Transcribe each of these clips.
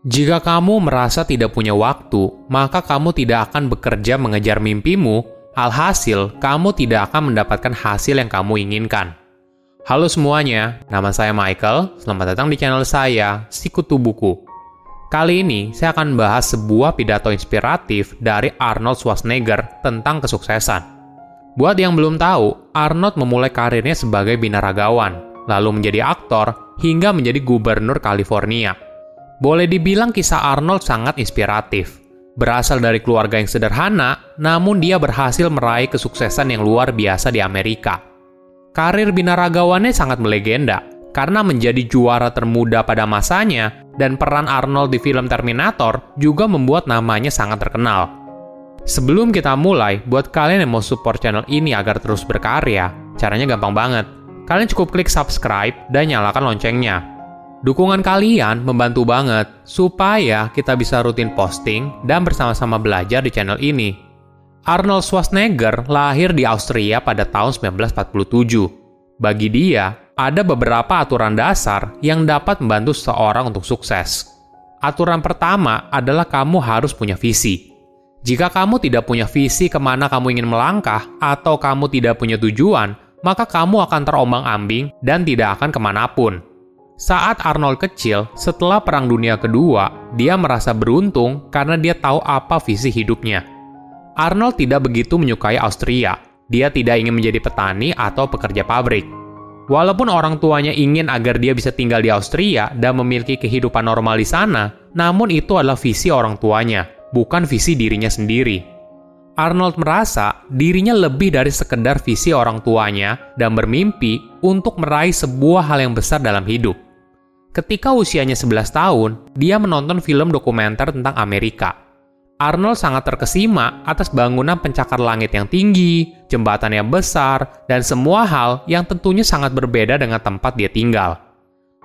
Jika kamu merasa tidak punya waktu, maka kamu tidak akan bekerja mengejar mimpimu, alhasil kamu tidak akan mendapatkan hasil yang kamu inginkan. Halo semuanya, nama saya Michael, selamat datang di channel saya, Sikutu Buku. Kali ini saya akan bahas sebuah pidato inspiratif dari Arnold Schwarzenegger tentang kesuksesan. Buat yang belum tahu, Arnold memulai karirnya sebagai binaragawan, lalu menjadi aktor, hingga menjadi gubernur California. Boleh dibilang kisah Arnold sangat inspiratif. Berasal dari keluarga yang sederhana, namun dia berhasil meraih kesuksesan yang luar biasa di Amerika. Karir binaragawannya sangat melegenda, karena menjadi juara termuda pada masanya, dan peran Arnold di film Terminator juga membuat namanya sangat terkenal. Sebelum kita mulai, buat kalian yang mau support channel ini agar terus berkarya, caranya gampang banget. Kalian cukup klik subscribe dan nyalakan loncengnya Dukungan kalian membantu banget supaya kita bisa rutin posting dan bersama-sama belajar di channel ini. Arnold Schwarzenegger lahir di Austria pada tahun 1947. Bagi dia, ada beberapa aturan dasar yang dapat membantu seseorang untuk sukses. Aturan pertama adalah kamu harus punya visi. Jika kamu tidak punya visi ke mana kamu ingin melangkah atau kamu tidak punya tujuan, maka kamu akan terombang-ambing dan tidak akan ke mana pun. Saat Arnold kecil, setelah Perang Dunia Kedua, dia merasa beruntung karena dia tahu apa visi hidupnya. Arnold tidak begitu menyukai Austria. Dia tidak ingin menjadi petani atau pekerja pabrik. Walaupun orang tuanya ingin agar dia bisa tinggal di Austria dan memiliki kehidupan normal di sana, namun itu adalah visi orang tuanya, bukan visi dirinya sendiri. Arnold merasa dirinya lebih dari sekedar visi orang tuanya dan bermimpi untuk meraih sebuah hal yang besar dalam hidup. Ketika usianya 11 tahun, dia menonton film dokumenter tentang Amerika. Arnold sangat terkesima atas bangunan pencakar langit yang tinggi, jembatan yang besar, dan semua hal yang tentunya sangat berbeda dengan tempat dia tinggal.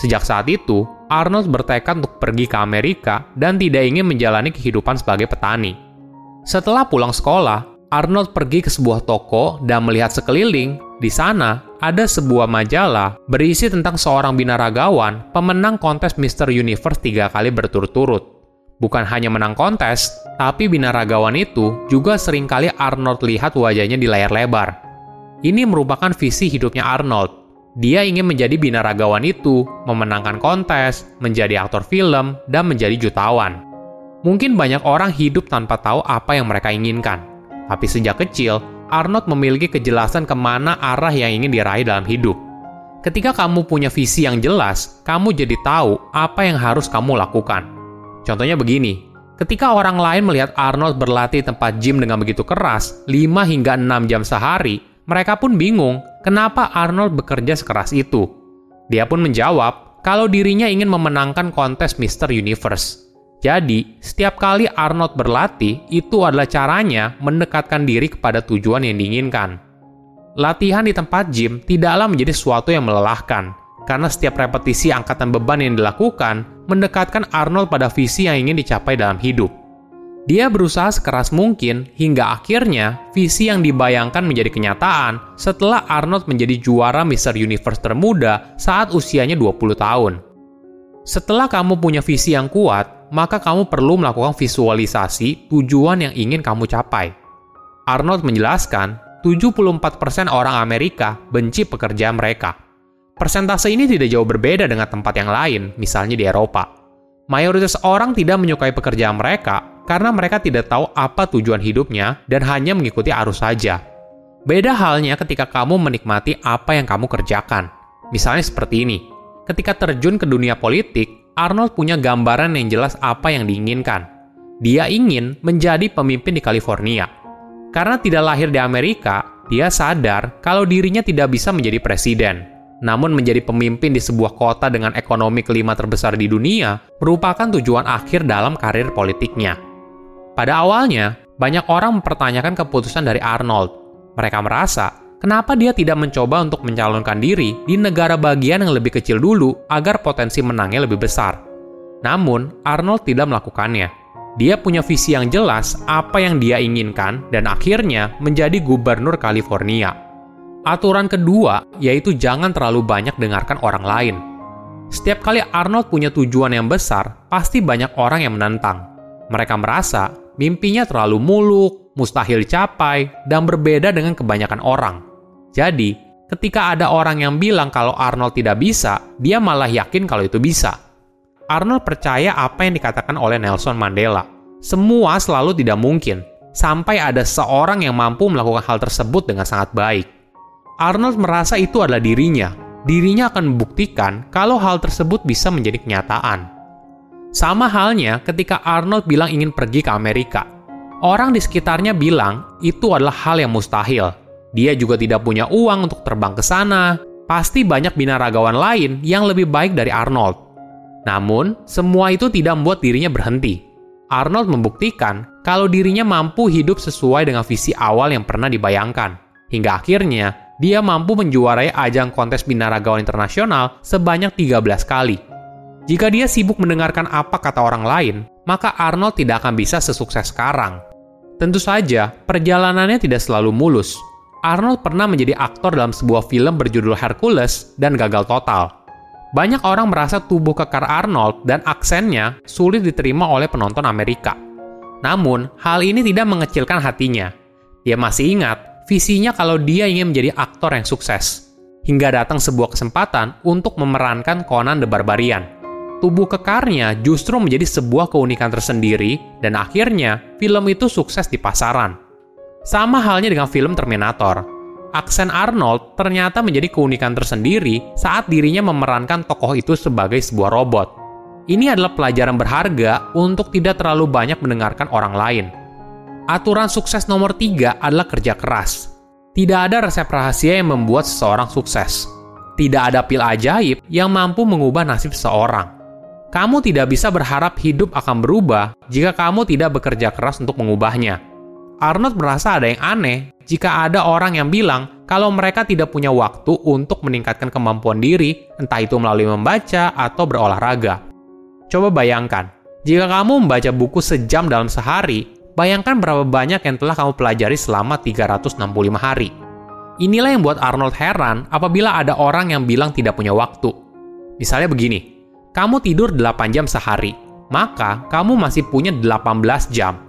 Sejak saat itu, Arnold bertekad untuk pergi ke Amerika dan tidak ingin menjalani kehidupan sebagai petani. Setelah pulang sekolah, Arnold pergi ke sebuah toko dan melihat sekeliling. Di sana, ada sebuah majalah berisi tentang seorang binaragawan pemenang kontes Mr. Universe tiga kali berturut-turut. Bukan hanya menang kontes, tapi binaragawan itu juga sering kali Arnold lihat wajahnya di layar lebar. Ini merupakan visi hidupnya Arnold. Dia ingin menjadi binaragawan itu, memenangkan kontes, menjadi aktor film, dan menjadi jutawan. Mungkin banyak orang hidup tanpa tahu apa yang mereka inginkan. Tapi sejak kecil, Arnold memiliki kejelasan ke mana arah yang ingin diraih dalam hidup. Ketika kamu punya visi yang jelas, kamu jadi tahu apa yang harus kamu lakukan. Contohnya begini, ketika orang lain melihat Arnold berlatih tempat gym dengan begitu keras, 5 hingga 6 jam sehari, mereka pun bingung kenapa Arnold bekerja sekeras itu. Dia pun menjawab kalau dirinya ingin memenangkan kontes Mr. Universe. Jadi, setiap kali Arnold berlatih, itu adalah caranya mendekatkan diri kepada tujuan yang diinginkan. Latihan di tempat gym tidaklah menjadi sesuatu yang melelahkan, karena setiap repetisi angkatan beban yang dilakukan mendekatkan Arnold pada visi yang ingin dicapai dalam hidup. Dia berusaha sekeras mungkin hingga akhirnya visi yang dibayangkan menjadi kenyataan setelah Arnold menjadi juara Mr. Universe termuda saat usianya 20 tahun. Setelah kamu punya visi yang kuat, maka kamu perlu melakukan visualisasi tujuan yang ingin kamu capai. Arnold menjelaskan, 74% orang Amerika benci pekerjaan mereka. Persentase ini tidak jauh berbeda dengan tempat yang lain, misalnya di Eropa. Mayoritas orang tidak menyukai pekerjaan mereka karena mereka tidak tahu apa tujuan hidupnya dan hanya mengikuti arus saja. Beda halnya ketika kamu menikmati apa yang kamu kerjakan. Misalnya seperti ini, ketika terjun ke dunia politik, Arnold punya gambaran yang jelas apa yang diinginkan. Dia ingin menjadi pemimpin di California. Karena tidak lahir di Amerika, dia sadar kalau dirinya tidak bisa menjadi presiden. Namun menjadi pemimpin di sebuah kota dengan ekonomi kelima terbesar di dunia merupakan tujuan akhir dalam karir politiknya. Pada awalnya, banyak orang mempertanyakan keputusan dari Arnold. Mereka merasa Kenapa dia tidak mencoba untuk mencalonkan diri di negara bagian yang lebih kecil dulu agar potensi menangnya lebih besar? Namun, Arnold tidak melakukannya. Dia punya visi yang jelas apa yang dia inginkan dan akhirnya menjadi gubernur California. Aturan kedua yaitu jangan terlalu banyak dengarkan orang lain. Setiap kali Arnold punya tujuan yang besar, pasti banyak orang yang menentang. Mereka merasa mimpinya terlalu muluk, mustahil dicapai, dan berbeda dengan kebanyakan orang. Jadi, ketika ada orang yang bilang kalau Arnold tidak bisa, dia malah yakin kalau itu bisa. Arnold percaya apa yang dikatakan oleh Nelson Mandela. Semua selalu tidak mungkin, sampai ada seorang yang mampu melakukan hal tersebut dengan sangat baik. Arnold merasa itu adalah dirinya. Dirinya akan membuktikan kalau hal tersebut bisa menjadi kenyataan. Sama halnya ketika Arnold bilang ingin pergi ke Amerika. Orang di sekitarnya bilang itu adalah hal yang mustahil. Dia juga tidak punya uang untuk terbang ke sana. Pasti banyak binaragawan lain yang lebih baik dari Arnold. Namun, semua itu tidak membuat dirinya berhenti. Arnold membuktikan kalau dirinya mampu hidup sesuai dengan visi awal yang pernah dibayangkan. Hingga akhirnya, dia mampu menjuarai ajang kontes binaragawan internasional sebanyak 13 kali. Jika dia sibuk mendengarkan apa kata orang lain, maka Arnold tidak akan bisa sesukses sekarang. Tentu saja, perjalanannya tidak selalu mulus. Arnold pernah menjadi aktor dalam sebuah film berjudul Hercules dan gagal total. Banyak orang merasa tubuh kekar Arnold dan aksennya sulit diterima oleh penonton Amerika. Namun, hal ini tidak mengecilkan hatinya. Dia masih ingat visinya kalau dia ingin menjadi aktor yang sukses. Hingga datang sebuah kesempatan untuk memerankan Conan the Barbarian. Tubuh kekarnya justru menjadi sebuah keunikan tersendiri dan akhirnya film itu sukses di pasaran. Sama halnya dengan film Terminator. Aksen Arnold ternyata menjadi keunikan tersendiri saat dirinya memerankan tokoh itu sebagai sebuah robot. Ini adalah pelajaran berharga untuk tidak terlalu banyak mendengarkan orang lain Aturan sukses nomor tiga adalah kerja keras. Tidak ada resep rahasia yang membuat seseorang sukses. Tidak ada pil ajaib yang mampu mengubah nasib seseorang. Kamu tidak bisa berharap hidup akan berubah jika kamu tidak bekerja keras untuk mengubahnya. Arnold merasa ada yang aneh jika ada orang yang bilang kalau mereka tidak punya waktu untuk meningkatkan kemampuan diri, entah itu melalui membaca atau berolahraga. Coba bayangkan, jika kamu membaca buku sejam dalam sehari, Bayangkan berapa banyak yang telah kamu pelajari selama 365 hari. Inilah yang buat Arnold heran apabila ada orang yang bilang tidak punya waktu. Misalnya begini, kamu tidur 8 jam sehari, maka kamu masih punya 18 jam.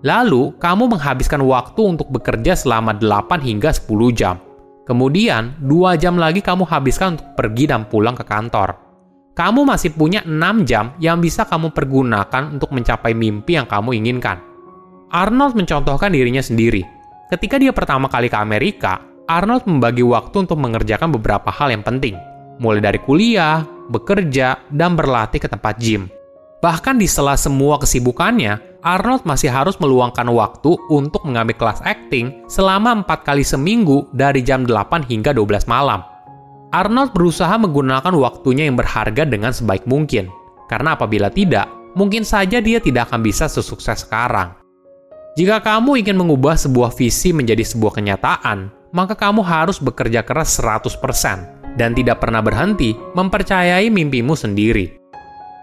Lalu, kamu menghabiskan waktu untuk bekerja selama 8 hingga 10 jam. Kemudian, 2 jam lagi kamu habiskan untuk pergi dan pulang ke kantor. Kamu masih punya 6 jam yang bisa kamu pergunakan untuk mencapai mimpi yang kamu inginkan. Arnold mencontohkan dirinya sendiri. Ketika dia pertama kali ke Amerika, Arnold membagi waktu untuk mengerjakan beberapa hal yang penting, mulai dari kuliah, bekerja, dan berlatih ke tempat gym. Bahkan di sela semua kesibukannya, Arnold masih harus meluangkan waktu untuk mengambil kelas acting selama empat kali seminggu dari jam 8 hingga 12 malam. Arnold berusaha menggunakan waktunya yang berharga dengan sebaik mungkin, karena apabila tidak, mungkin saja dia tidak akan bisa sesukses sekarang. Jika kamu ingin mengubah sebuah visi menjadi sebuah kenyataan, maka kamu harus bekerja keras 100% dan tidak pernah berhenti mempercayai mimpimu sendiri.